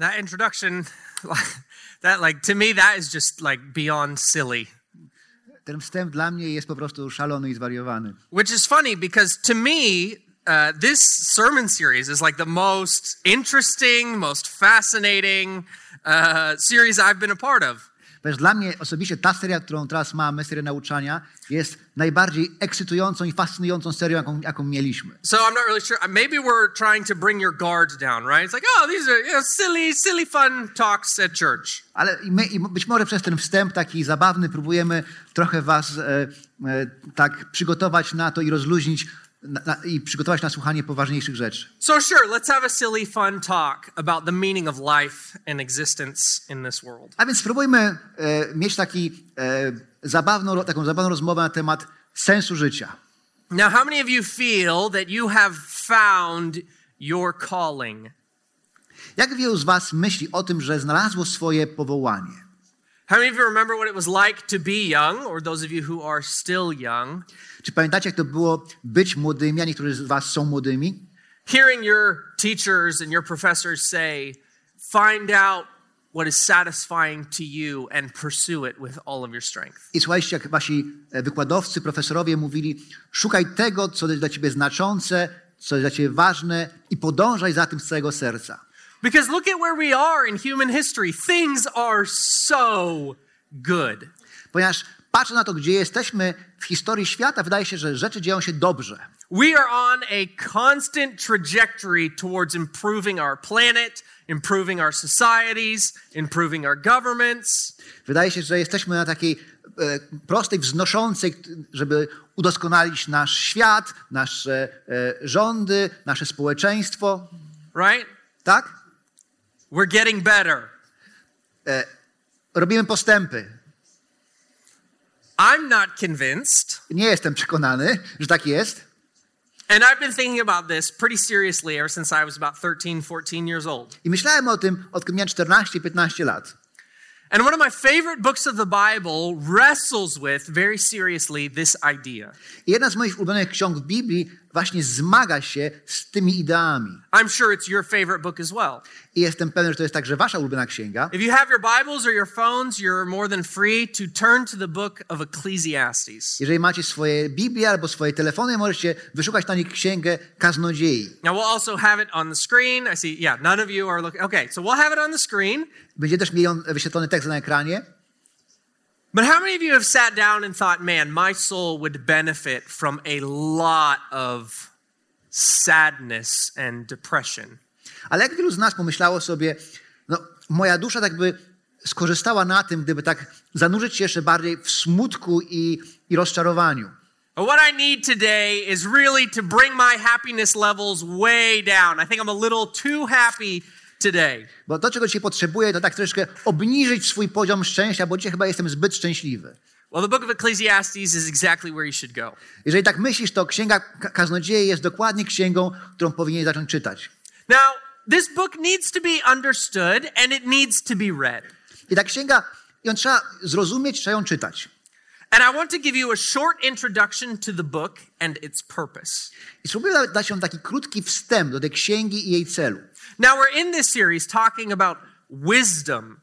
That introduction that like to me that is just like beyond silly Ten wstęp dla mnie jest po prostu szalony i zwariowany. which is funny because to me uh, this sermon series is like the most interesting most fascinating uh, series i've been a part of Wiesz, dla mnie osobiście ta seria, którą teraz mamy, seria nauczania, jest najbardziej ekscytującą i fascynującą serią, jaką, jaką mieliśmy. so i'm not really sure. Maybe we're trying to bring your guards down right? It's like oh these are you know, silly silly fun talks at church. Ale my, być może przez ten wstęp taki zabawny próbujemy trochę was e, e, tak przygotować na to i rozluźnić na, na, i przygotować na słuchanie poważniejszych rzeczy. so sure let's have a silly fun talk about the meaning of life and existence in this world A więc spróbujmy e, mieć taki, e, zabawną, taką zabawną rozmowę na temat sensu życia. Now, how many of you feel that you have found your calling? Jak wielu z was myśli o tym, że znalazło swoje powołanie? How many of you remember what it was like to be young, or those of you who are still young, Czy pamiętacie, jak to było być młodymi, a niektórzy z was są młodymi? hearing your teachers and your professors say, find out what is satisfying to you and pursue it with all of your strength? I słuchajcie, jak wasi e, wykładowcy, profesorowie mówili, szukaj tego, co jest dla ciebie znaczące, co jest dla ciebie ważne i podążaj za tym z całego serca. Because look at where we are in human history. Things are so good. Ponieważ patrzę na to, gdzie jesteśmy w historii świata, wydaje się, że rzeczy dzieją się dobrze. We are on a constant trajectory towards improving our planet, improving our societies, improving our governments. Wydaje się, że jesteśmy na takiej e, prostej, wznoszącej, żeby udoskonalić nasz świat, nasze e, rządy, nasze społeczeństwo. Right? Tak? We're getting better. Robimy postępy. I'm not convinced, Nie jestem przekonany, że tak jest. and I've been thinking about this pretty seriously ever since I was about 13, 14 years old. I myślałem o tym, odkąd miałem 14-15 lat. And one of my favorite books of the Bible wrestles with very seriously this idea. I jedna z moich ulubionych ksiąg Biblii właśnie zmaga się z tymi ideami. I'm sure it's your favorite book as well. I jestem pewien, że to jest także wasza ulubiona księga. If you have your Bibles or your phones, you're more than free to turn to the book of Ecclesiastes. Jeżeli macie swoje Biblie albo swoje telefony, możecie wyszukać na nich księgę kaznodziei. Now we'll also have it on the screen. I see, yeah, none of you are looking. Okay, so we'll have it on the screen. Będzie też mieli on wyświetlony tekst na ekranie. But how many of you have sat down and thought, man, my soul would benefit from a lot of sadness and depression? Ale jak wielu z nas pomyślało sobie, no, moja dusza tak by skorzystała na tym, gdyby tak zanurzyć się jeszcze bardziej w smutku i, i rozczarowaniu. But what I need today is really to bring my happiness levels way down. I think I'm a little too happy today. Bo to, czego dzisiaj potrzebuję, to tak troszeczkę obniżyć swój poziom szczęścia, bo dzisiaj chyba jestem zbyt szczęśliwy. Well, the book of Ecclesiastes is exactly where you should go. Jeżeli tak myślisz, to księga Ka- kaznodziei jest dokładnie księgą, którą powinien zacząć czytać. Now, this book needs to be understood and it needs to be read. I ta księga, ją trzeba zrozumieć, trzeba ją czytać. And I want to give you a short introduction to the book and its purpose. I spróbuję da- dać wam taki krótki wstęp do tej księgi i jej celu. Now, we're in this series talking about wisdom.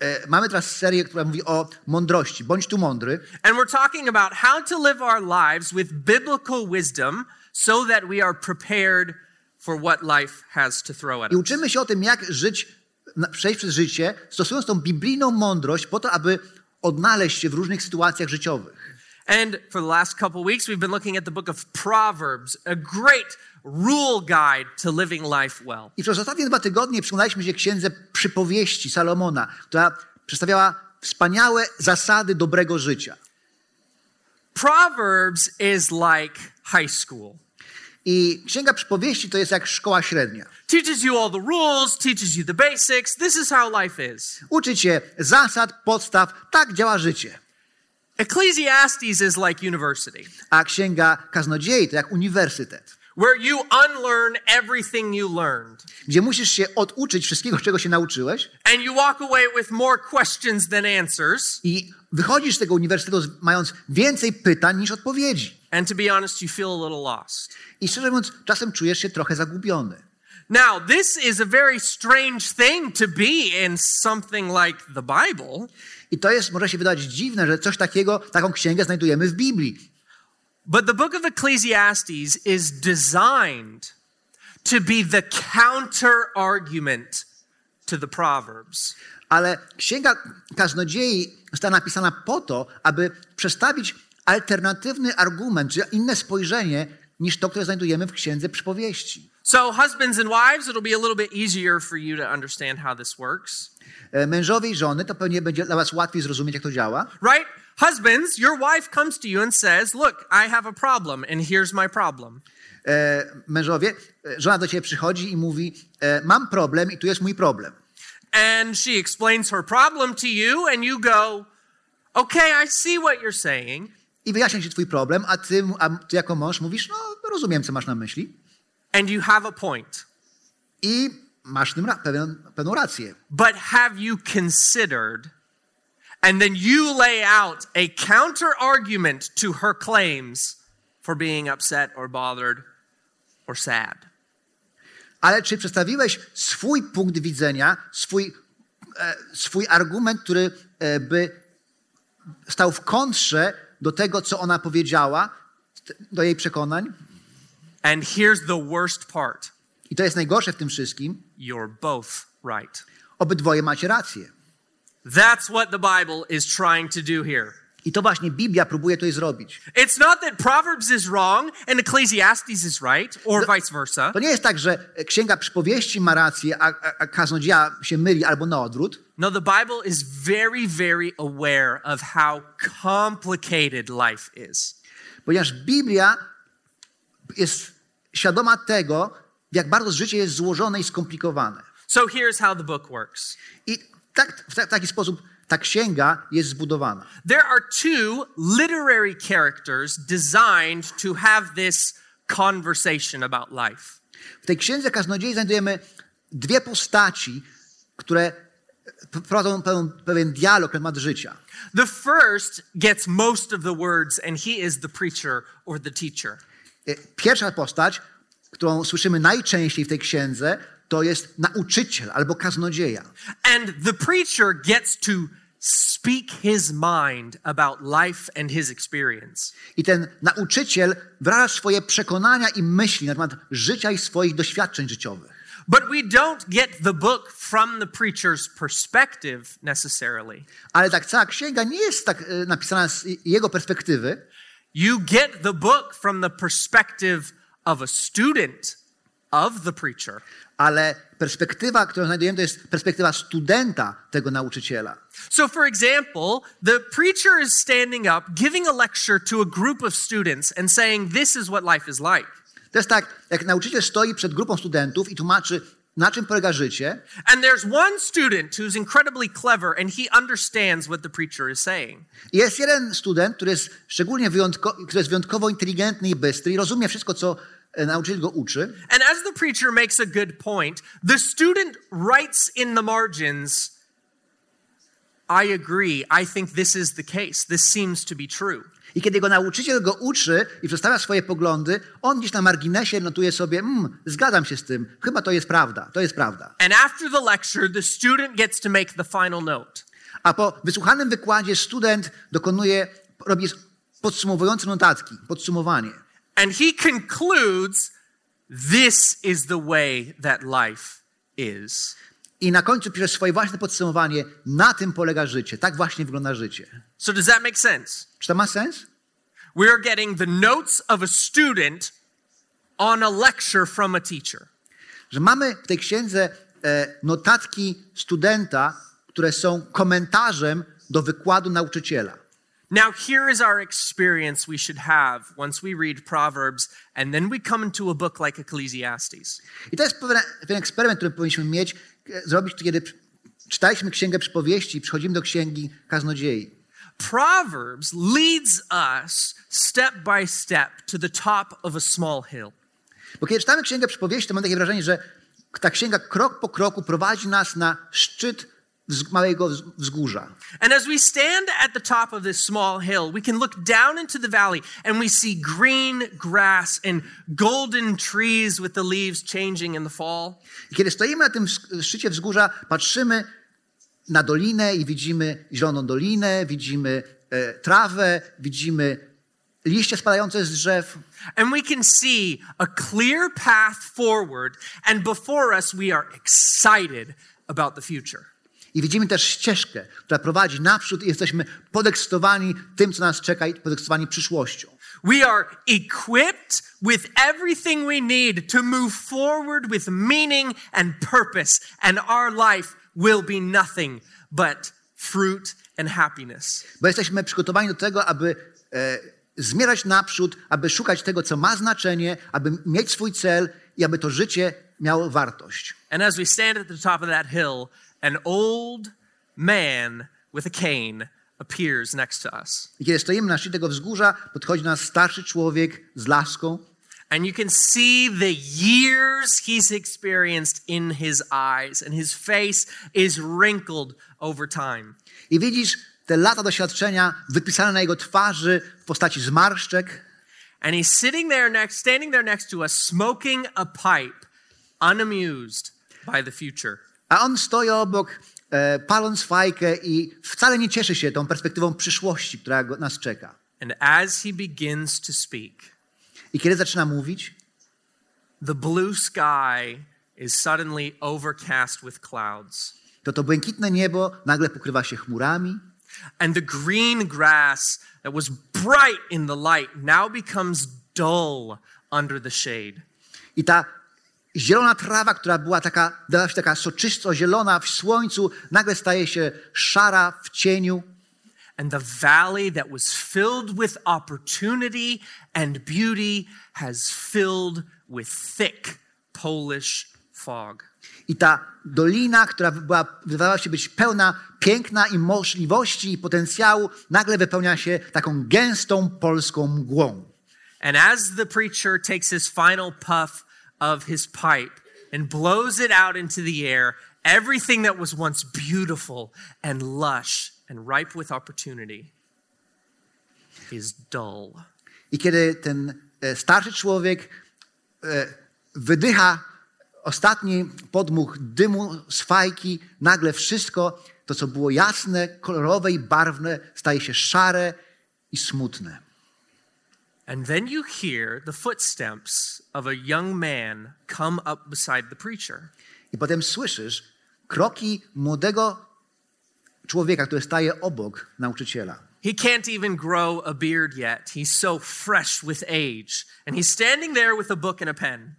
E, mamy teraz serię, która mówi o mądrości. Bądź tu mądry. And we're talking about how to live our lives with biblical wisdom so that we are prepared for what life has to throw at I us. uczymy się o tym, jak żyć, na- przejść przez życie, stosując tą biblijną mądrość po to, aby odnaleźć się w różnych sytuacjach życiowych. And for the last couple weeks, we've been looking at the book of Proverbs, a great rule guide to living life well. I przez ostatnie dwa tygodnie przyglądaliśmy się księdze przypowieści Salomona, która przedstawiała wspaniałe zasady dobrego życia. Proverbs is like high school. I Księga Przypowieści to jest jak szkoła średnia. Teaches you all the rules, teaches you the basics. This is how life is. Uczy cię zasad, podstaw, tak działa życie. Ecclesiastes is like university, A Księga Kaznodziei to jak uniwersytet, where you unlearn everything you learned. gdzie musisz się oduczyć wszystkiego, czego się nauczyłeś And you walk away with more questions than answers. i wychodzisz z tego uniwersytetu mając więcej pytań niż odpowiedzi. And to be honest, you feel a little lost. I szczerze mówiąc, czasem czujesz się trochę zagubiony. Now, this is a very strange thing to be in something like the Bible, I to jest, może się wydawać dziwne, że coś takiego, taką księgę znajdujemy w Biblii. but the book of Ecclesiastes is designed to be the counter argument to the Proverbs. Ale Księga Kaznodziei została napisana po to, aby przedstawić alternatywny argument, czy inne spojrzenie niż to, które znajdujemy w Księdze Przypowieści. So, husbands and wives, it'll be a little bit easier for you to understand how this works. E, Mężowie i żony, to pewnie będzie dla was łatwiej zrozumieć, jak to działa. Right? Husbands, your wife comes to you and says, Look, I have a problem, and here's my problem. E, Mężowie, e, żona do ciebie przychodzi i mówi, e, mam problem i tu jest mój problem. And she explains her problem to you, and you go, Okay, I see what you're saying. I wyjaśnia ci twój problem, a ty, a ty jako mąż mówisz, no rozumiem, co masz na myśli. And you have a point. I masz tym ra- pewien, pewną rację. But have you considered? And then you lay out a counter argument to her claims for being upset or bothered or sad. Ale czy przedstawiłeś swój punkt widzenia, swój, e, swój argument, który e, by stał w kontrze do tego, co ona powiedziała, do jej przekonań? And here's the worst part I to jest najgorsze w tym wszystkim. you're both right. Obydwoje macie rację. That's what the Bible is trying to do here. I to właśnie Biblia próbuje tutaj zrobić. It's not that Proverbs is wrong and Ecclesiastes is right, or vice versa. To nie jest tak, że Księga Przypowieści ma rację, a, a, a kaznodzieja się myli, albo na odwrót. No, the Bible is very, very aware of how complicated life is. Ponieważ Biblia jest świadoma tego, jak bardzo życie jest złożone i skomplikowane. So here's how the book works I tak, w ta- taki sposób ta księga jest zbudowana. there are two literary characters designed to have this conversation about life. W tej księdze kaznodziei znajdujemy dwie postaci, które prowadzą pewien, pewien dialog na temat życia. The first gets most of the words, and he is the preacher or the teacher. E, Pierwsza postać, którą słyszymy najczęściej w tej księdze, to jest nauczyciel albo kaznodzieja. And the preacher gets to speak his mind about life and his experience. I ten nauczyciel wyraża swoje przekonania i myśli na temat życia i swoich doświadczeń życiowych. But we don't get the book from the preacher's perspective necessarily. Ale tak cała księga nie jest tak e, napisana z jego perspektywy, You get the book from the perspective of a student of the preacher. ale perspektywa, którą znajdujemy, to jest perspektywa studenta tego nauczyciela. So, for example, the preacher is standing up, giving a lecture to a group of students and saying, This is what life is like. To jest tak, jak nauczyciel stoi przed grupą studentów i tłumaczy, na czym polega życie, And there's one student who's incredibly clever and he understands what the preacher is saying. I jest jeden student, który jest szczególnie wyjątko, który jest wyjątkowo inteligentny i bystry i rozumie wszystko, co nauczyciel go uczy. And as the preacher makes a good point, the student writes in the margins, I agree. I think this is the case. This seems to be true. I kiedy jego nauczyciel go uczy i przedstawia swoje poglądy, on gdzieś na marginesie notuje sobie, mm, zgadzam się z tym, chyba to jest prawda, to jest prawda. And after the lecture, the student gets to make the final note. A po wysłuchanym wykładzie student dokonuje, robi podsumowujące notatki, podsumowanie. And he concludes, This is the way that life is. I na końcu pisze swoje własne podsumowanie, na tym polega życie, tak właśnie wygląda życie. So, does that make sense? Czy to ma sens? We're getting the notes of a student on a lecture from a teacher. Że mamy w tej księdze e, notatki studenta, które są komentarzem do wykładu nauczyciela. Now, here is our experience we should have once we read Proverbs and then we come into a book like Ecclesiastes. I to jest pewien, pewien eksperyment, który powinniśmy mieć, e, zrobić, kiedy czytaliśmy Księgę Przypowieści i przechodzimy do Księgi Kaznodziei. Proverbs leads us step by step to the top of a small hill. Bo kiedy czytamy Księgę Przypowieści, to mam takie wrażenie, że ta księga krok po kroku prowadzi nas na szczyt małego wz- wzgórza. And as we stand at the top of this small hill, we can look down into the valley and we see green grass and golden trees with the leaves changing in the fall. I kiedy stoimy na tym sz- szczycie wzgórza, patrzymy na dolinę i widzimy zieloną dolinę, widzimy e, trawę, widzimy liście spadające z drzew. And we can see a clear path forward, and before us, we are excited about the future. I widzimy też ścieżkę, która prowadzi naprzód i jesteśmy podekscytowani tym, co nas czeka i podekscytowani przyszłością. We are equipped with everything we need to move forward with meaning and purpose, and our life will be nothing but fruit and happiness. Bo jesteśmy przygotowani do tego, aby e, zmierzać naprzód, aby szukać tego, co ma znaczenie, aby mieć swój cel i aby to życie miało wartość. And as we stand at the top of that hill, an old man with a cane appears next to us. I kiedy stoimy na szczycie tego wzgórza, podchodzi nas starszy człowiek z laską And you can see the years he's experienced in his eyes, and his face is wrinkled over time. i widzisz te lata doświadczenia wypisane na jego twarzy w postaci zmarszczek. And he's sitting there next, standing there next to us, smoking a pipe, unamused by the future. A on stoi obok, e, paląc fajkę i wcale nie cieszy się tą perspektywą przyszłości, która go, nas czeka. And as he begins to speak, I kiedy zaczyna mówić, the blue sky is suddenly overcast with clouds. to to błękitne niebo nagle pokrywa się chmurami And the green grass that was bright in the light now becomes dull under the shade. i ta zielona trawa, która była taka, dała się taka soczysto zielona w słońcu, nagle staje się szara w cieniu. And the valley that was filled with opportunity and beauty has filled with thick Polish fog. I ta dolina, która była, wydawała się być pełna piękna i możliwości i potencjału, nagle wypełnia się taką gęstą polską mgłą. And as the preacher takes his final puff of his pipe and blows it out into the air, everything that was once beautiful and lush and ripe with opportunity is dull. I kiedy ten e, starszy człowiek e, wydycha ostatni podmuch dymu z fajki, nagle wszystko, to co było jasne, kolorowe i barwne, staje się szare i smutne. And then you hear the footsteps of a young man come up beside the preacher. I potem słyszysz kroki młodego człowieka, który staje obok nauczyciela. He can't even grow a beard yet. He's so fresh with age. And he's standing there with a book and a pen.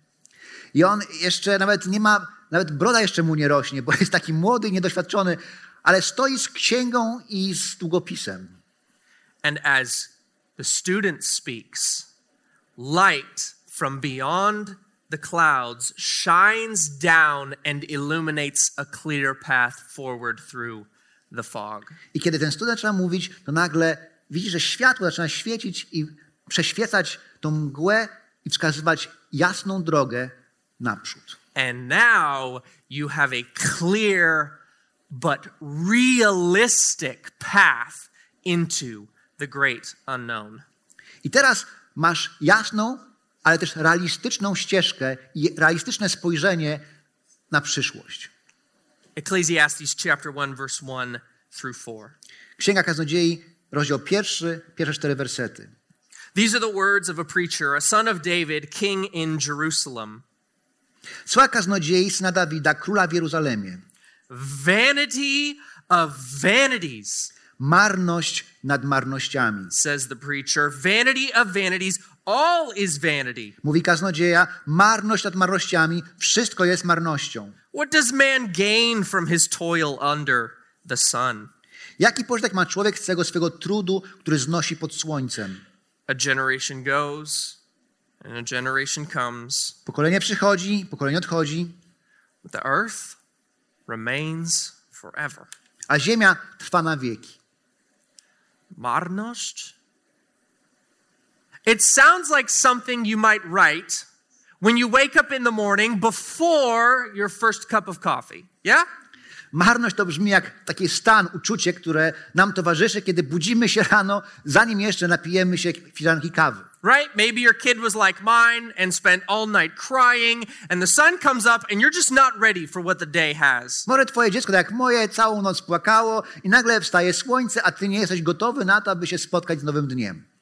I on jeszcze nawet nie ma, nawet broda jeszcze mu nie rośnie, bo jest taki młody niedoświadczony, ale stoi z księgą i z długopisem. And as the student speaks, light from beyond the clouds shines down and illuminates a clear path forward through the fog. I kiedy ten student zaczyna mówić, to nagle widzi, że światło zaczyna świecić i przeświecać tą mgłę i wskazywać jasną drogę naprzód. And now you have a clear but realistic path into the great unknown. I teraz masz jasną, ale też realistyczną ścieżkę i realistyczne spojrzenie na przyszłość. Ecclesiastes chapter 1 verse 1 through 4. Księga Kaznodziei, rozdział pierwszy, pierwsze cztery wersety. These are the words of a preacher, a son of David, king in Jerusalem. Słowa Kaznodziei, syna Dawida, króla w Jeruzalemie. Vanity of vanities, Marność nad marnościami. says the preacher. Vanity of vanities, all is vanity. Mówi kaznodzieja, marność nad marnościami, wszystko jest marnością. What does man gain from his toil under the sun? Jaki pożytek ma człowiek z tego swego trudu, który znosi pod słońcem? A generation goes and a generation comes, Pokolenie przychodzi, pokolenie odchodzi, but the earth remains forever. a ziemia trwa na wieki. Marność? It sounds like something you might write when you wake up in the morning before your first cup of coffee. Yeah? Marność to brzmi jak taki stan, uczucie, które nam towarzyszy, kiedy budzimy się rano, zanim jeszcze napijemy się filiżanki kawy. Right? Maybe your kid was like mine and spent all night crying, and the sun comes up, and you're just not ready for what the day has. Może twoje dziecko, tak jak moje, całą noc płakało i nagle wstaje słońce, a ty nie jesteś gotowy na to, aby się spotkać z nowym dniem.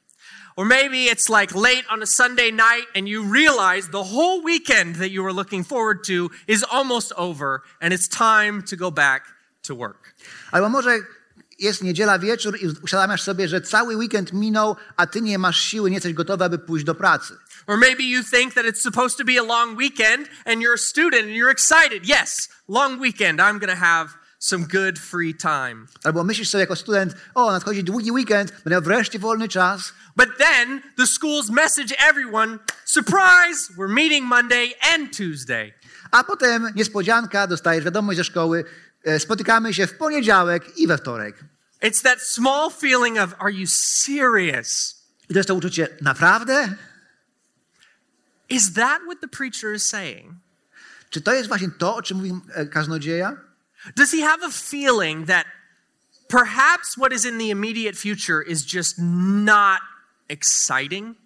Or maybe it's like late on a Sunday night, and you realize the whole weekend that you were looking forward to is almost over, and it's time to go back to work. Albo może jest niedziela wieczór i uświadamiasz sobie, że cały weekend minął, a ty nie masz siły, nie jesteś gotowy, aby pójść do pracy. Or maybe you think that it's supposed to be a long weekend and you're a student and you're excited. Yes, long weekend. I'm going to have some good free time. Albo myślisz sobie jako student, o, nadchodzi długi weekend, będę wreszcie wolny czas. But then the schools message everyone surprise, we're meeting Monday and Tuesday. A potem niespodzianka, dostajesz wiadomość ze szkoły, e, spotykamy się w poniedziałek i we wtorek. It's that small feeling of, are you serious? I to jest to uczucie, naprawdę? Is that what the preacher is saying? Czy to jest właśnie to, o czym mówi e, kaznodzieja? Does he have a feeling that perhaps what is in the immediate future is just not exciting?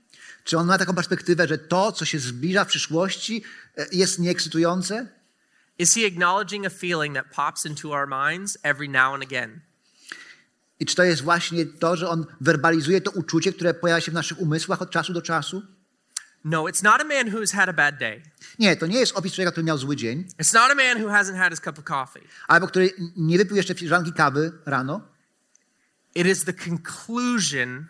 Czy on ma taką perspektywę, że to, co się zbliża w przyszłości, e, jest nieekscytujące? Is he acknowledging a feeling that pops into our minds every now and again? I czy to jest właśnie to, że on werbalizuje to uczucie, które pojawia się w naszych umysłach od czasu do czasu? No, it's not a man who has had a bad day. Nie, to nie jest opis człowieka, który miał zły dzień, It's not a man who hasn't had his cup of coffee. albo który nie wypił jeszcze filiżanki kawy rano. It is the conclusion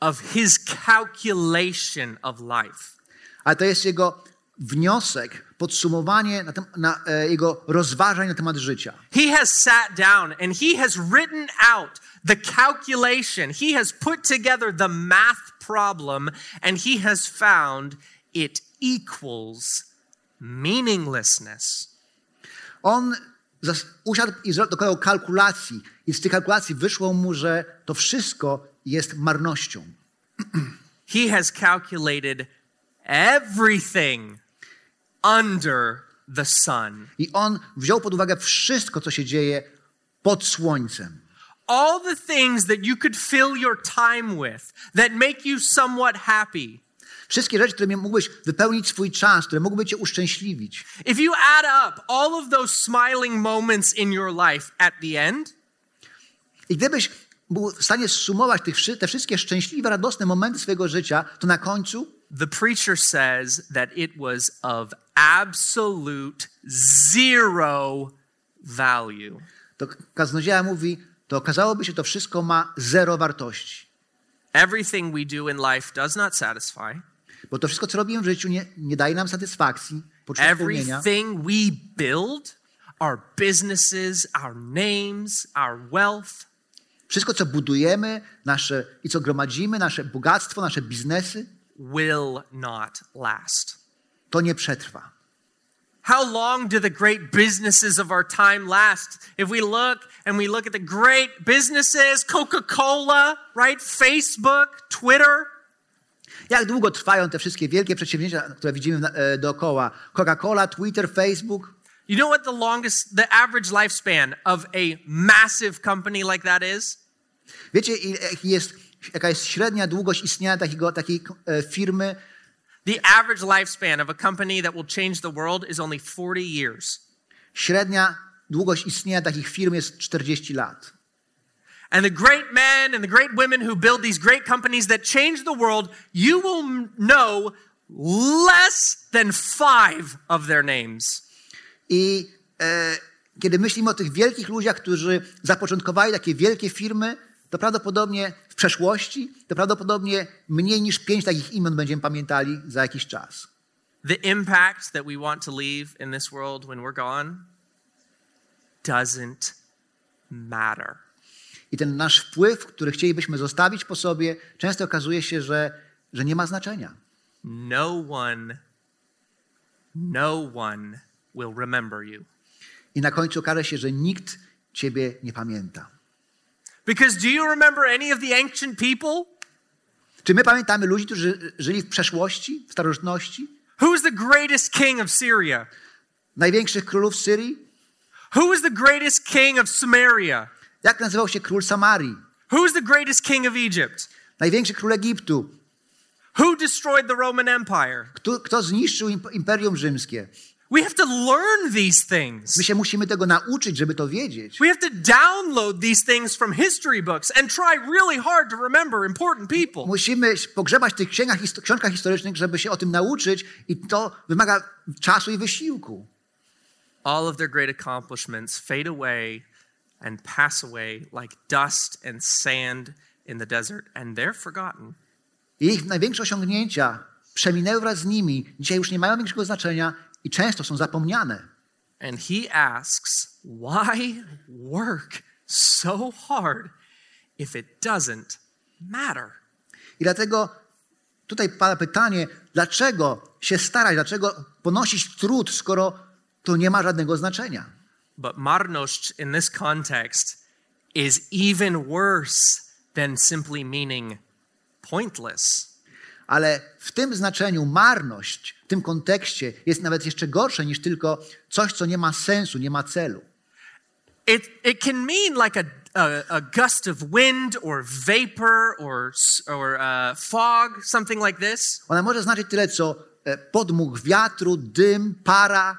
of his calculation of life. Ale to jest jego wniosek, podsumowanie na tem- na, e, jego rozważań na temat życia. He has sat down and he has written out the calculation. He has put together the math problem and he has found it equals meaninglessness. On usiadł i dokonał kalkulacji i z tych kalkulacji wyszło mu, że to wszystko jest marnością. He has calculated everything under the sun. I on wziął pod uwagę wszystko, co się dzieje pod słońcem. All the things that you could fill your time with that make you somewhat happy. Wszystkie rzeczy, które mógłbyś wypełnić swój czas, które mogłyby cię uszczęśliwić. If you add up all of those smiling moments in your life at the end, I gdybyś był w stanie zsumować tych, te wszystkie szczęśliwe, radosne momenty swojego życia, to na końcu the preacher says that it was of absolute zero value. to kaznodzieja mówi, to okazałoby się, to wszystko ma zero wartości. Everything we do in life does not satisfy. Bo to wszystko, co robimy w życiu, nie, nie daje nam satysfakcji, poczucia. Everything we build, our businesses, our names, our wealth, Wszystko, co budujemy nasze, i co gromadzimy, nasze bogactwo, nasze biznesy, will not last. to nie przetrwa. How long do the great businesses of our time last? If we look and we look at the great businesses, Coca Cola, right? Facebook, Twitter, Jak długo trwają te wszystkie wielkie przedsięwzięcia, które widzimy e, dookoła? Coca-Cola, Twitter, Facebook. You know what the longest, the average lifespan of a massive company like that is? Wiecie, jest, jaka jest średnia długość istnienia takiego, takiej e, firmy? The average lifespan of a company that will change the world is only 40 years. Średnia długość istnienia takich firm jest 40 lat. And the great men and the great women who build these great companies that change the world, you will know less than five of their names. I e, kiedy myślimy o tych wielkich ludziach, którzy zapoczątkowali takie wielkie firmy, to prawdopodobnie w przeszłości, to prawdopodobnie mniej niż pięć takich imion będziemy pamiętali za jakiś czas. The impact that we want to leave in this world when we're gone doesn't matter. I ten nasz wpływ, który chcielibyśmy zostawić po sobie, często okazuje się, że, że nie ma znaczenia. No one, no one will remember you. I na końcu okaże się, że nikt ciebie nie pamięta. Because do you remember any of the ancient people? Czy my pamiętamy ludzi, którzy żyli w przeszłości, w starożytności? Who was the greatest king of Syria? Największych królów Syrii? Who was the greatest king of Samaria? Jak nazywał się król Samarii? Who was the greatest king of Egypt? Największy król Egiptu? Who destroyed the Roman Empire? Kto, kto zniszczył imp- Imperium Rzymskie? We have to learn these things. My się musimy tego nauczyć, żeby to wiedzieć. We have to download these things from history books and try really hard to remember important people. Musimy pogrzebać w tych księgach, książkach historycznych, żeby się o tym nauczyć i to wymaga czasu i wysiłku. All of their great accomplishments fade away and pass away like dust and sand in the desert, and they're forgotten. Ich największe osiągnięcia przeminęły wraz z nimi, dzisiaj już nie mają większego znaczenia i często są zapomniane. And he asks, Why work so hard if it doesn't matter? I dlatego tutaj pada pytanie, dlaczego się starać, dlaczego ponosić trud, skoro to nie ma żadnego znaczenia. But marność in this context is even worse than simply meaning pointless. Ale w tym znaczeniu marność, w tym kontekście jest nawet jeszcze gorsze niż tylko coś, co nie ma sensu, nie ma celu. It, it can mean like a, a, a gust of wind or vapor or, or uh, fog, something like this. Ona może znaczyć tyle, co e, podmuch wiatru, dym, para.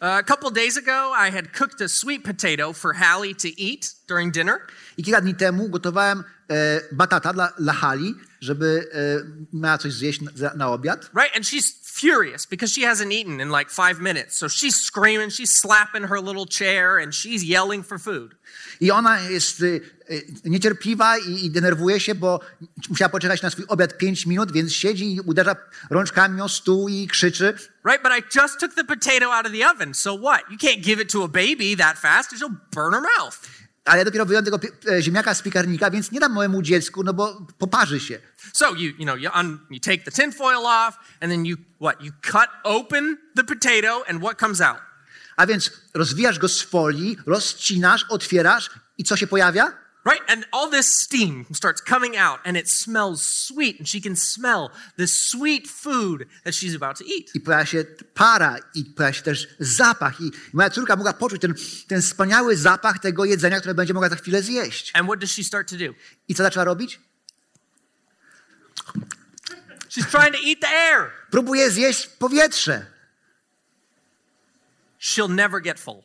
Uh, a couple days ago, I had cooked a sweet potato for Hallie to eat during dinner. I kilka dni temu gotowałem e, batata dla, dla Hali, żeby e, miała coś zjeść na, na obiad. Right? And she's furious because she hasn't eaten in like five minutes. So she's screaming, she's slapping her little chair, and she's yelling for food. I ona jest e, niecierpliwa i, i denerwuje się, bo musiała poczekać na swój obiad 5 minut, więc siedzi i uderza rączkami o stół i krzyczy. Right? But I just took the potato out of the oven. So what? You can't give it to a baby that fast she'll burn her mouth. Ale ja dopiero wyjąłem tego e, ziemniaka z piekarnika, więc nie dam małemu dziecku, no bo poparzy się. So you, you know, you, un, you take the tinfoil off, and then you, what? You cut open the potato, and what comes out? A więc rozwijasz go z folii, rozcinasz, otwierasz i co się pojawia? Right? And all this steam starts coming out, and it smells sweet, and she can smell the sweet food that she's about to eat. I pojawia się para i pojawia się też zapach. I moja córka mogła poczuć ten, ten wspaniały zapach tego jedzenia, które będzie mogła za chwilę zjeść. And what does she start to do? I co zaczęła robić? She's trying to eat the air. Próbuje zjeść powietrze. She'll never get full.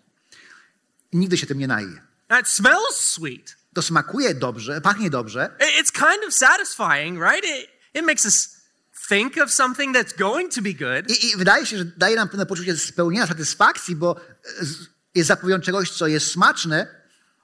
Nigdy się tym nie naje. It smells sweet. To smakuje dobrze, pachnie dobrze. It- It's kind of satisfying, right? It, it makes us think of something that's going to be good. I, I wydaje się, że daje nam pewne poczucie spełnienia, satysfakcji, bo e, jest zapowiedzią czegoś, co jest smaczne,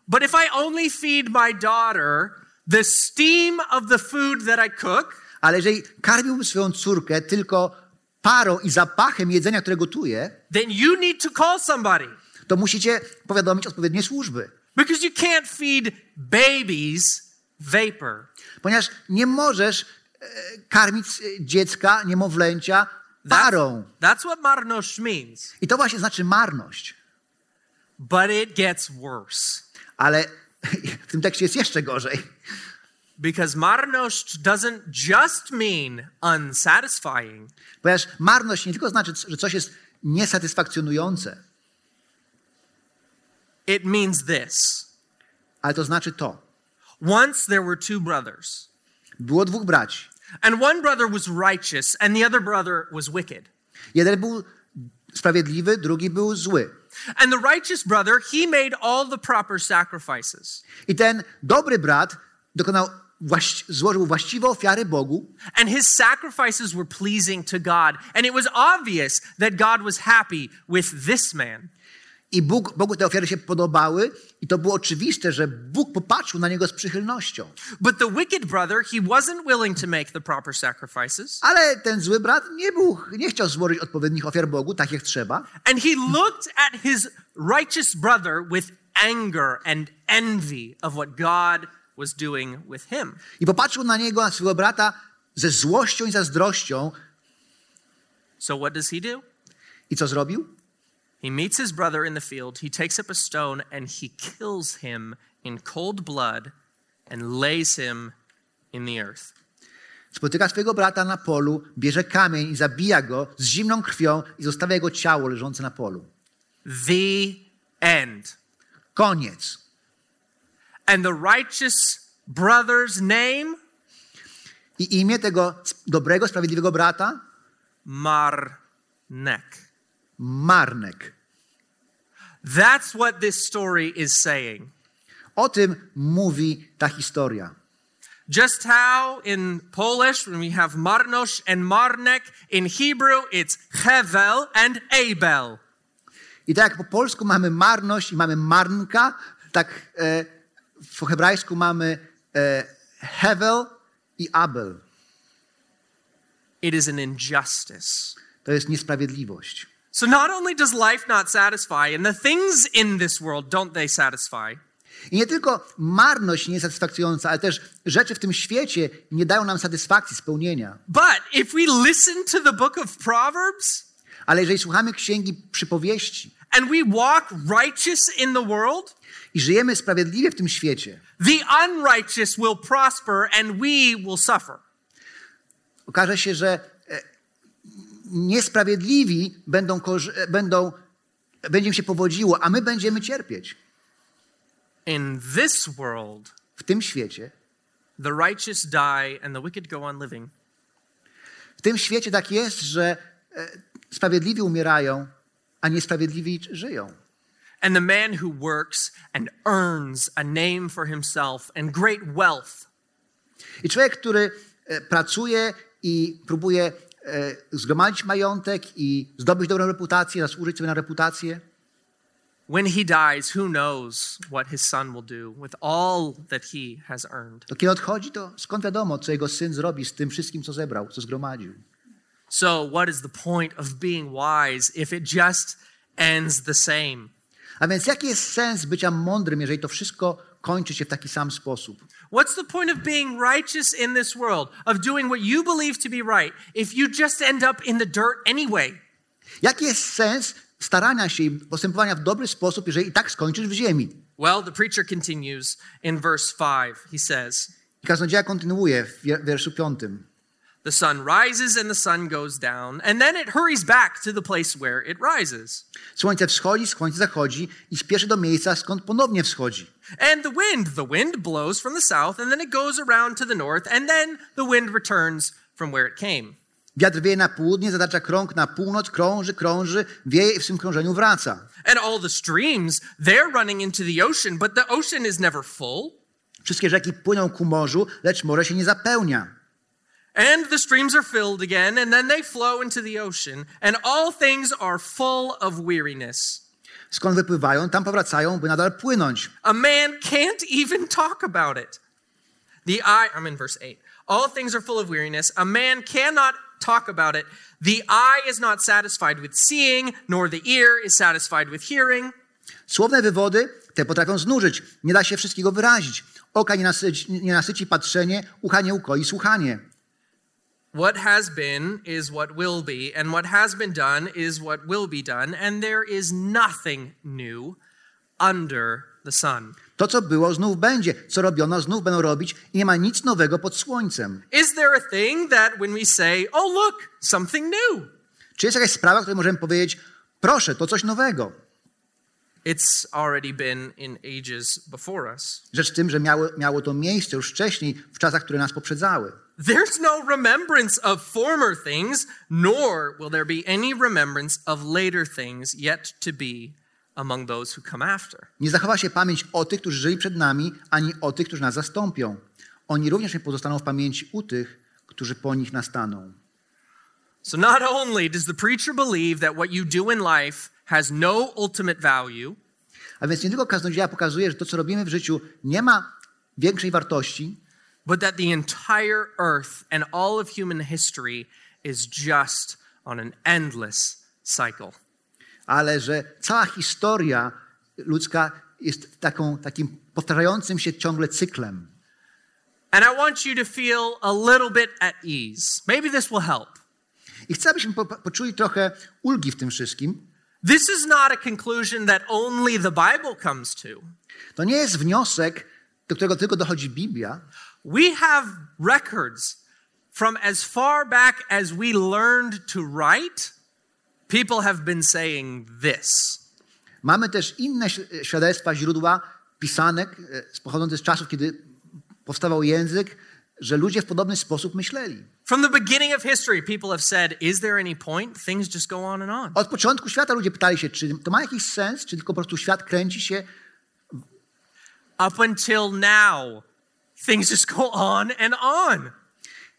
But if I only feed my daughter the steam of the food that I cook, ale jeżeli karmiłbym swoją córkę tylko parą i zapachem jedzenia, które gotuję, then you need to call somebody to musicie powiadomić odpowiednie służby. because you can't feed babies vapor. Ponieważ nie możesz e, karmić e, dziecka, niemowlęcia parą. That's what marnosh means. I to właśnie znaczy marność. But it gets worse Ale w tym tekście jest jeszcze gorzej. because marnosh doesn't just mean unsatisfying, Ponieważ marność nie tylko znaczy, że coś jest niesatysfakcjonujące, it means this. ale to znaczy to. Once there were two brothers, Było dwóch braci. and one brother was righteous, and the other brother was wicked. Jeden był sprawiedliwy, drugi był zły. And the righteous brother, he made all the proper sacrifices. I ten dobry brat dokonał właś- złożył właściwe ofiary Bogu And his sacrifices were pleasing to God. And it was obvious that God was happy with this man. I Bóg, Bogu te ofiary się podobały i to było oczywiste, że Bóg popatrzył na niego z przychylnością. But the wicked brother, he wasn't willing to make the proper sacrifices. Ale ten zły brat nie, był, nie chciał złożyć odpowiednich ofiar Bogu, tak jak trzeba. And he looked at his righteous brother with anger and envy of what God was doing with him. I popatrzył na niego, na swojego brata, ze złością i zazdrością. So what does he do? I co zrobił? He meets his brother in the field. He takes up a stone and he kills him in cold blood and lays him in the earth. Spotyka swojego brata na polu, bierze kamień i zabija go z zimną krwią i zostawia jego ciało leżące na polu. The end. Koniec. And the righteous brother's name? I imię tego dobrego, sprawiedliwego brata? Marnek. Marnek. That's what this story is saying. O tym mówi ta historia. Just how in Polish, when we have Marnosh and Marnek, in Hebrew it's Hevel and Abel. I tak jak po polsku mamy marność i mamy marnka, tak e, po hebrajsku mamy e, Hevel i Abel. It is an injustice. To jest niesprawiedliwość. So not only does life not satisfy, and the things in this world don't they satisfy, I nie tylko marność nie jest satysfakcjonująca, ale też rzeczy w tym świecie nie dają nam satysfakcji, spełnienia. but if we listen to the book of Proverbs Ale jeżeli słuchamy księgi przypowieści and we walk righteous in the world, i żyjemy sprawiedliwie w tym świecie, the unrighteous will prosper and we will suffer. okaże się, że niesprawiedliwi będą, będą będzie im się powodziło, a my będziemy cierpieć. In this world, W tym świecie, the righteous die and the wicked go on living. w tym świecie tak jest, że e, sprawiedliwi umierają, a niesprawiedliwi żyją. And the man who works and earns a name for himself and great wealth I człowiek, który e, pracuje i próbuje zgromadzić majątek i zdobyć dobrą reputację, zasłużyć sobie na reputację, when he dies, who knows what his son will do with all that he has earned? to kiedy odchodzi, to skąd wiadomo, co jego syn zrobi z tym wszystkim, co zebrał, co zgromadził. So, what is the point of being wise if it just ends the same? A więc jaki jest sens bycia mądrym, jeżeli to wszystko kończy się w taki sam sposób? What's the point of being righteous in this world, of doing what you believe to be right, if you just end up in the dirt anyway? Jaki jest sens starania się i postępowania w dobry sposób, jeżeli i tak skończysz w ziemi? Well, the preacher continues in verse 5. He says, kaznodzieja kontynuuje w wier- wierszu piątym. The sun rises and the sun goes down, and then it hurries back to the place where it rises. Słońce wschodzi, słońce zachodzi i spieszy do miejsca, skąd ponownie wschodzi. And the wind, the wind blows from the south, and then it goes around to the north, and then the wind returns from where it came. Wiatr wieje na południe, zatacza krąg na północ, krąży, krąży, wieje i w swym krążeniu wraca. And all the streams, they're running into the ocean, but the ocean is never full. Wszystkie rzeki płyną ku morzu, lecz morze się nie zapełnia. And the streams are filled again, and then they flow into the ocean, and all things are full of weariness. Skąd wypływają, tam powracają, by nadal płynąć. A man can't even talk about it. The eye, I'm in verse 8. All things are full of weariness. A man cannot talk about it. The eye is not satisfied with seeing, nor the ear is satisfied with hearing. Słowne wywody te potrafią znużyć. Nie da się wszystkiego wyrazić. Oka nie nasyci, nie nasyci patrzenie, ucha nie ukoi słuchanie. What has been is what will be, and what has been done is what will be done, and there is nothing new under the sun. To, co było, znów będzie. Co robiono, znów będą robić i nie ma nic nowego pod słońcem. Is there a thing that when we say, oh, look, something new, Czy jest jakaś sprawa, której możemy powiedzieć, proszę, to coś nowego? It's already been in ages before us? Rzecz w tym, że miało, miało to miejsce już wcześniej, w czasach, które nas poprzedzały. There's no remembrance of former things, nor will there be any remembrance of later things yet to be among those who come after. Nie zachowa się pamięć o tych, którzy żyli przed nami, ani o tych, którzy nas zastąpią. Oni również nie pozostaną w pamięci u tych, którzy po nich nastaną. So not only does the preacher believe that what you do in life has no ultimate value, A więc nie tylko kaznodzieja pokazuje, że to, co robimy w życiu, nie ma większej wartości, but that the entire earth and all of human history is just on an endless cycle. ale że cała historia ludzka jest taką, takim powtarzającym się ciągle cyklem. And I want you to feel a little bit at ease. Maybe this will help. I chcę, abyśmy po, po- poczuli trochę ulgi w tym wszystkim. This is not a conclusion that only the Bible comes to. To nie jest wniosek, do którego tylko dochodzi Biblia. We have records from as far back as we learned to write, people have been saying this. Mamy też inne świadectwa, źródła pisanek e, pochodzące z czasów, kiedy powstawał język, że ludzie w podobny sposób myśleli. From the beginning of history, people have said, Is there any point? Things just go on and on. Od początku świata ludzie pytali się, czy to ma jakiś sens, czy tylko po prostu świat kręci się. Up until now, things just go on and on.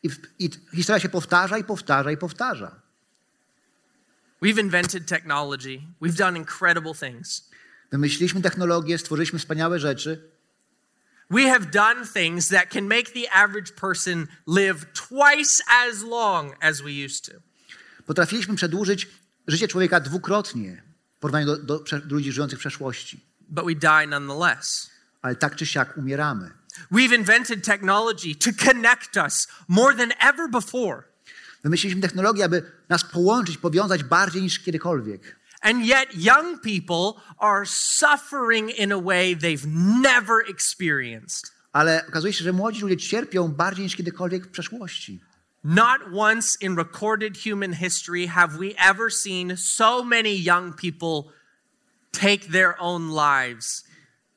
I, I historia się powtarza i powtarza i powtarza. We've invented technology, we've done incredible things. Wymyśliliśmy technologię, stworzyliśmy wspaniałe rzeczy. We have done things that can make the average person live twice as long as we used to. Potrafiliśmy przedłużyć życie człowieka dwukrotnie w porównaniu do, do, do ludzi żyjących w przeszłości. But we die nonetheless. Ale tak czy siak umieramy. We've invented technology to connect us more than ever before. Wymyśliliśmy technologię, aby nas połączyć, powiązać bardziej niż kiedykolwiek. And yet, young people are suffering in a way they've never experienced. Ale okazuje się, że młodzi ludzie cierpią bardziej niż kiedykolwiek w przeszłości. Not once in recorded human history have we ever seen so many young people take their own lives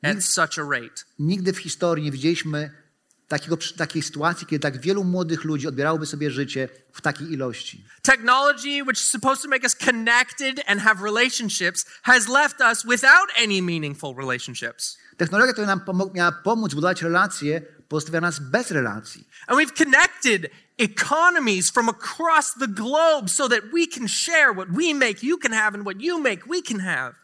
at such a rate. Nigdy w historii nie widzieliśmy takiego, takiej sytuacji, kiedy tak wielu młodych ludzi odbierałoby sobie życie w takiej ilości. Technology, which is supposed to make us connected and have relationships, has left us without any meaningful relationships. Technologia, która nam pomo- miała pomóc budować relacje, pozostawia nas bez relacji. And we've connected economies from across the globe so that we can share what we make, you can have, and what you make, we can have.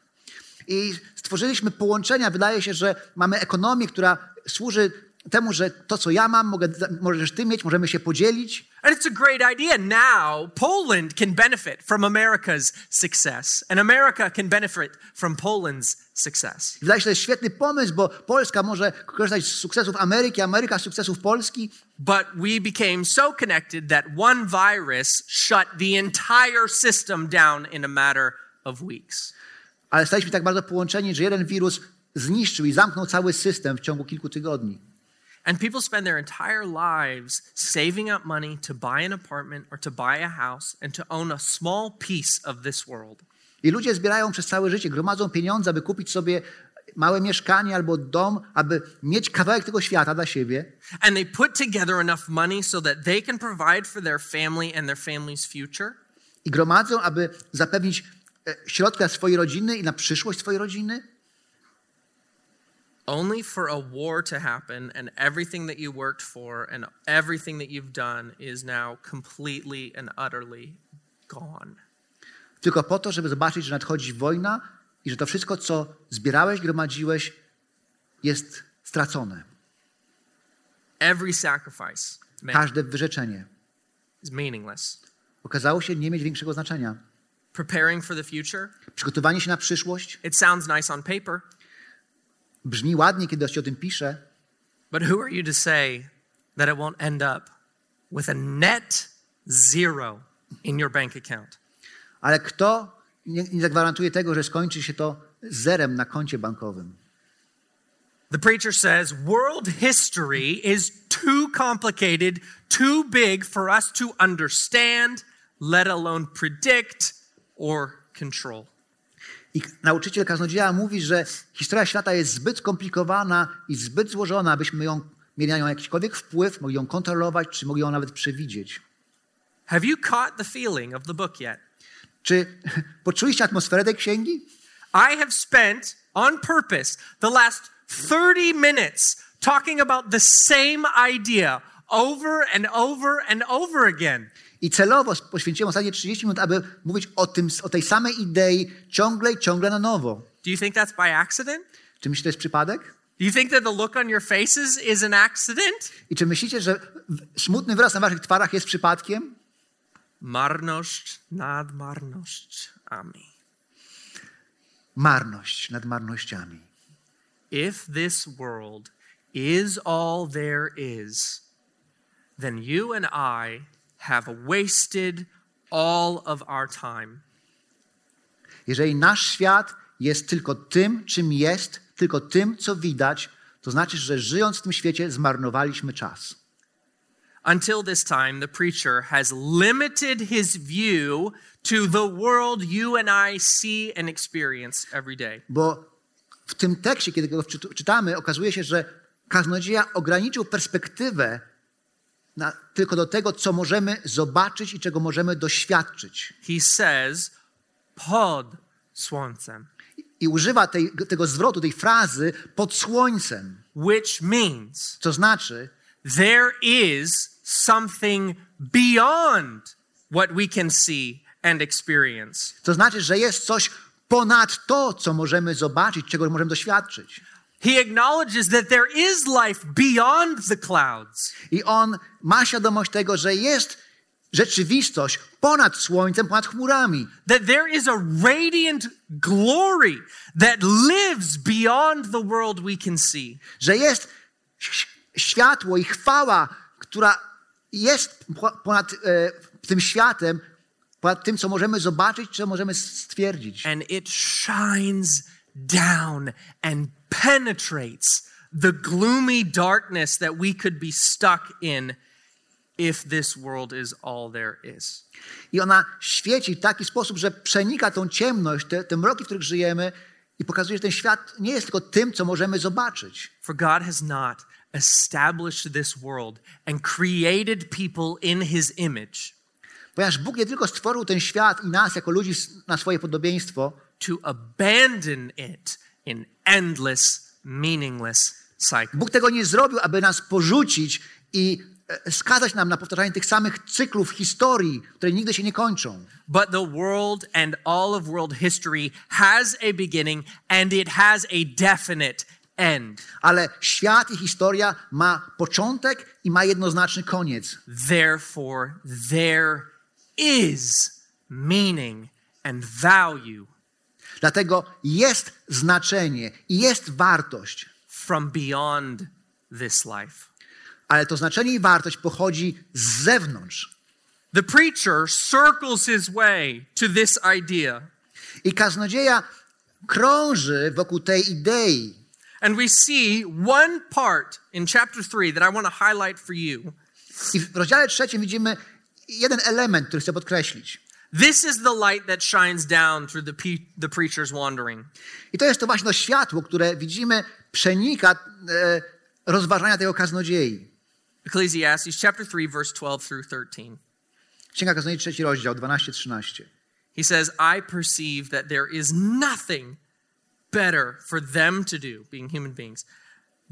I stworzyliśmy połączenia. Wydaje się, że mamy ekonomię, która służy temu, że to, co ja mam, mogę, możesz ty mieć, możemy się podzielić. And it's a great idea. Now, Poland can benefit from America's success, and America can benefit from Poland's success. Wydaje się, to jest świetny pomysł, bo Polska może korzystać z sukcesów Ameryki, Ameryka z sukcesów Polski, But we became so connected that one virus shut the entire system down in a matter of weeks. ale staliśmy tak bardzo połączeni, że jeden wirus zniszczył i zamknął cały system w ciągu kilku tygodni. And people spend their entire lives saving up money to buy an apartment or to buy a house and to own a small piece of this world. I ludzie zbierają przez całe życie, gromadzą pieniądze, aby kupić sobie małe mieszkanie albo dom, aby mieć kawałek tego świata dla siebie. And they put together enough money so that they can provide for their family and their family's future. I gromadzą, aby zapewnić e, środki na swoje rodziny i na przyszłość swojej rodziny. Only for a war to happen and everything that you worked for and everything that you've done is now completely and utterly gone. Tylko po to, żeby zobaczyć, że nadchodzi wojna i że to wszystko, co zbierałeś, gromadziłeś, jest stracone. Every sacrifice Każde wyrzeczenie is meaningless. okazało się nie mieć większego znaczenia. Preparing for the future, Przygotowanie się na przyszłość it sounds nice on paper, brzmi ładnie, kiedy się o tym pisze, but who are you to say that it won't end up with a net zero in your bank account? ale kto nie, nie zagwarantuje tego, że skończy się to zerem na koncie bankowym? The preacher says world history is too complicated, too big for us to understand, let alone predict or control. I nauczyciel kaznodzieja mówi, że historia świata jest zbyt skomplikowana i zbyt złożona, abyśmy ją, mieli na nią jakikolwiek wpływ, mogli ją kontrolować, czy mogli ją nawet przewidzieć. Have you caught the feeling of the book yet? Czy poczuliście atmosferę tej księgi? I have spent on purpose the last 30 minutes talking about the same idea over and over and over again. I celowo poświęciłem ostatnie 30 minut, aby mówić o, tym, o tej samej idei ciągle i ciągle na nowo. Do you think that's by accident? Czy myślicie, to jest przypadek? Do you think that the look on your faces is an accident? I czy myślicie, że smutny wyraz na waszych twarzach jest przypadkiem? Marność nad marnościami. Marność nad marnościami. if this world is all there is, then you and I have wasted all of our time. Jeżeli nasz świat jest tylko tym, czym jest, tylko tym, co widać, to znaczy, że żyjąc w tym świecie zmarnowaliśmy czas. Until this time, the preacher has limited his view to the world you and I see and experience every day. Bo w tym tekście, kiedy go czytamy, okazuje się, że kaznodzieja ograniczył perspektywę na, tylko do tego, co możemy zobaczyć i czego możemy doświadczyć. He says, pod słońcem, I używa tej, tego zwrotu, tej frazy pod słońcem, which means co znaczy, there is something beyond what we can see and experience. to znaczy, że jest coś ponad to, co możemy zobaczyć, czego możemy doświadczyć. He acknowledges that there is life beyond the clouds. I on ma świadomość tego, że jest rzeczywistość ponad słońcem, ponad chmurami. that there is a radiant glory that lives beyond the world we can see. Że jest światło i chwała, która jest po- ponad e, tym światem, ponad tym, co możemy zobaczyć, co możemy stwierdzić. And it shines down and penetrates the gloomy darkness that we could be stuck in if this world is all there is. I ona świeci w taki sposób, że przenika tą ciemność, te, te mroki, w których żyjemy i pokazuje, że ten świat nie jest tylko tym, co możemy zobaczyć. For God has not established this world and created people in his image Ponieważ Bóg nie tylko stworzył ten świat i nas jako ludzi na swoje podobieństwo, to abandon it in endless, meaningless cycles. Bóg tego nie zrobił, aby nas porzucić i e, skazać nam na powtarzanie tych samych cyklów historii, które nigdy się nie kończą. But the world and all of world history has a beginning and it has a definite end. Ale świat i historia ma początek i ma jednoznaczny koniec. Therefore, there is meaning and value Dlatego jest znaczenie i jest wartość, from beyond this life. ale to znaczenie i wartość pochodzi z zewnątrz. The preacher circles his way to this idea. I kaznodzieja krąży wokół tej idei. And we see one part in chapter 3 that I want to highlight for you. I w rozdziale trzecim widzimy jeden element, który chcę podkreślić. This is the light that shines down through the, pe- the preacher's wandering. I to jest to właśnie to światło, które widzimy przenika e, rozważania tego kaznodziei. Ecclesiastes chapter 3 verse 12 through 13. Księga Kaznodziei, trzeci rozdział, 12-13. He says, I perceive that there is nothing better for them to do, being human beings,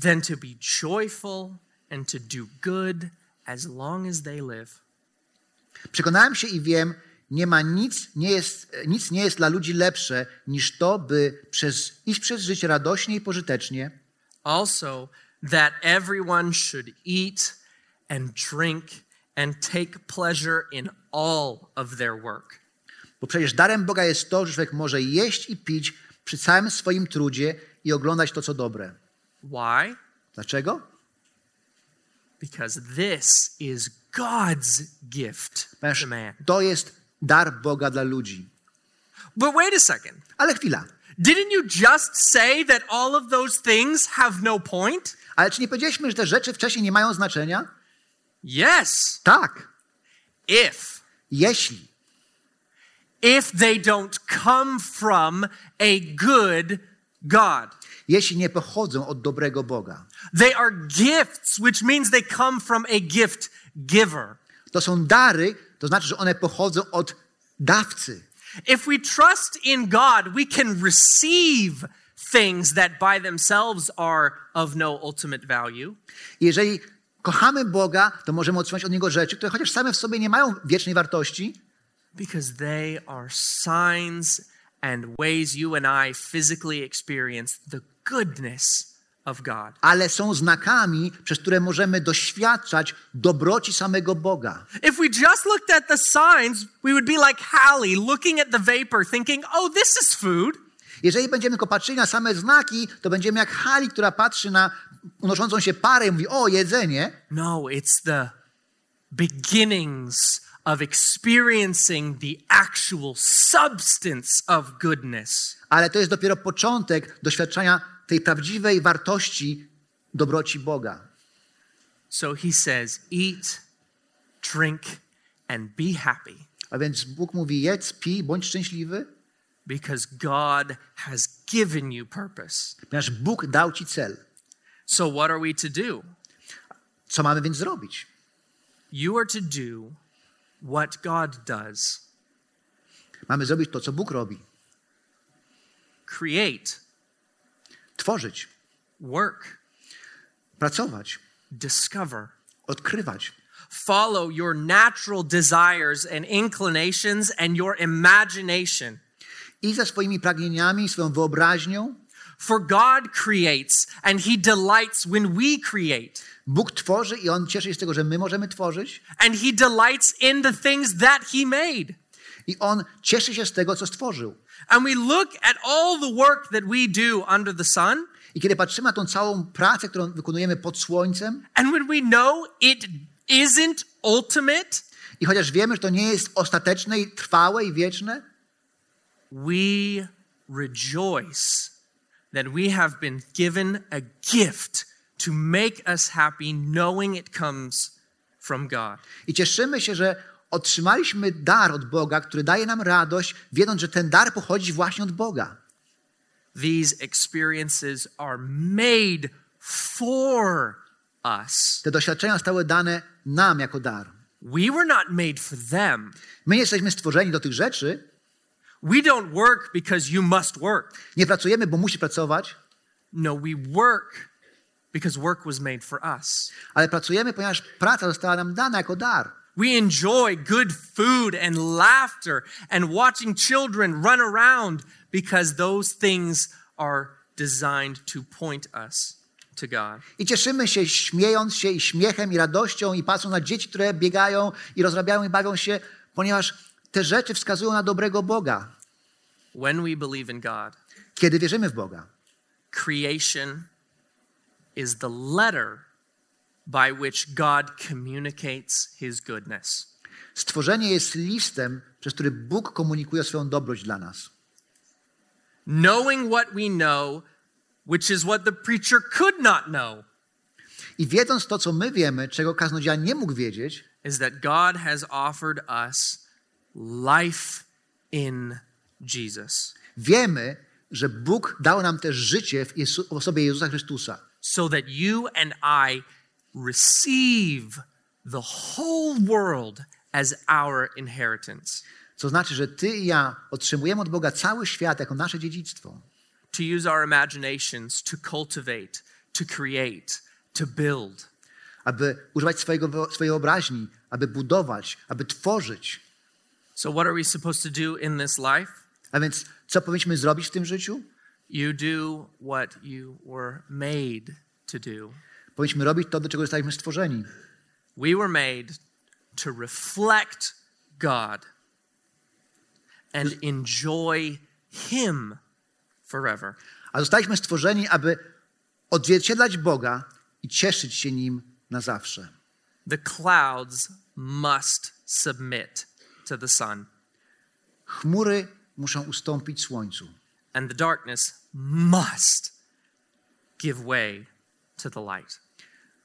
than to be joyful and to do good as long as they live. Przekonałem się i wiem, nie ma nic nie, jest, nic nie jest dla ludzi lepsze niż to, by przez, iść przez życie radośnie i pożytecznie, Also, that everyone should eat and drink and take pleasure in all of their work. bo przecież darem Boga jest to, że człowiek może jeść i pić przy całym swoim trudzie i oglądać to, co dobre. Why? Dlaczego? Because this is God's gift Ponieważ to jest dar Boga dla ludzi. But wait a second. Ale chwila. Didn't you just say that all of those things have no point? Ale czy nie powiedzieliśmy, że te rzeczy wcześniej nie mają znaczenia? Yes. Tak. If Jeśli. if they don't come from a good God. Jeśli nie pochodzą od dobrego Boga. They are gifts, which means they come from a gift giver. To są dary, to znaczy, że one pochodzą od dawcy. If we trust in God, we can receive things that by themselves are of no ultimate value. Jeżeli kochamy Boga, to możemy otrzymać od Niego rzeczy, które chociaż same w sobie nie mają wiecznej wartości, Because they are signs and ways you and I physically experience the goodness. Ale są znakami, przez które możemy doświadczać dobroci samego Boga. If we just looked at the signs, we would be like Hallie looking at the vapor, thinking, oh, this is food. Jeżeli będziemy tylko patrzyli na same znaki, to będziemy jak Hali, która patrzy na unoszącą się parę i mówi, o, jedzenie. No, it's the beginnings of experiencing the actual substance of goodness. Ale to jest dopiero początek doświadczenia tej prawdziwej wartości dobroci Boga. So he says, Eat, drink, and be happy A więc Bóg mówi, jedz, pij, bądź szczęśliwy, because God has given you purpose. ponieważ Bóg dał ci cel. So, what are we to do? Co mamy więc zrobić? You are to do what God does Mamy zrobić to, co Bóg robi. create, Tworzyć, work, pracować, discover, odkrywać. follow your natural desires and inclinations and your imagination. I za swoimi pragnieniami, swoją wyobraźnią. For God creates and he delights when we create. Bóg tworzy i On cieszy się z tego, że my możemy tworzyć. And he delights in the things that he made. I On cieszy się z tego, co stworzył. And we look at all the work that we do under the sun, I kiedy patrzymy na tą całą pracę, którą wykonujemy pod słońcem, and when we know it isn't ultimate, i chociaż wiemy, że to nie jest ostateczne i trwałe i wieczne, we rejoice that we have been given a gift to make us happy, knowing it comes from God. i cieszymy się, że otrzymaliśmy dar od Boga, który daje nam radość, wiedząc, że ten dar pochodzi właśnie od Boga. These experiences are made for us. Te doświadczenia zostały dane nam jako dar. We were not made for them. My nie jesteśmy stworzeni do tych rzeczy, We don't work because you must work. nie pracujemy, bo musi pracować, No, we work because work was made for us. ale pracujemy, ponieważ praca została nam dana jako dar. We enjoy good food and laughter and watching children run around because those things are designed to point us to God. I cieszymy się, śmiejąc się i śmiechem i radością i patrząc na dzieci, które biegają i rozrabiają i bawią się, ponieważ te rzeczy wskazują na dobrego Boga. When we believe in God, Kiedy wierzymy w Boga, creation is the letter by which God communicates his goodness. stworzenie jest listem, przez który Bóg komunikuje swoją dobroć dla nas. Knowing what we know, which is what the preacher could not know, I wiedząc to, co my wiemy, czego kaznodzieja nie mógł wiedzieć, is that God has offered us life in Jesus. wiemy, że Bóg dał nam też życie w, osobie Jezusa Chrystusa. so that you and I receive the whole world as our inheritance. Co znaczy, że ty i ja otrzymujemy od Boga cały świat jako nasze dziedzictwo. To use our imaginations to cultivate, to create, to build. Aby używać swojego, swojej wyobraźni, aby budować, aby tworzyć. So, what are we supposed to do in this life? A więc co powinniśmy zrobić w tym życiu? You do what you were made to do. Powinniśmy robić to, do czego zostaliśmy stworzeni. We were made to reflect God and enjoy Him forever. A zostaliśmy stworzeni, aby odzwierciedlać Boga i cieszyć się Nim na zawsze. The clouds must submit to the sun, Chmury muszą ustąpić słońcu, and the darkness must give way to the light.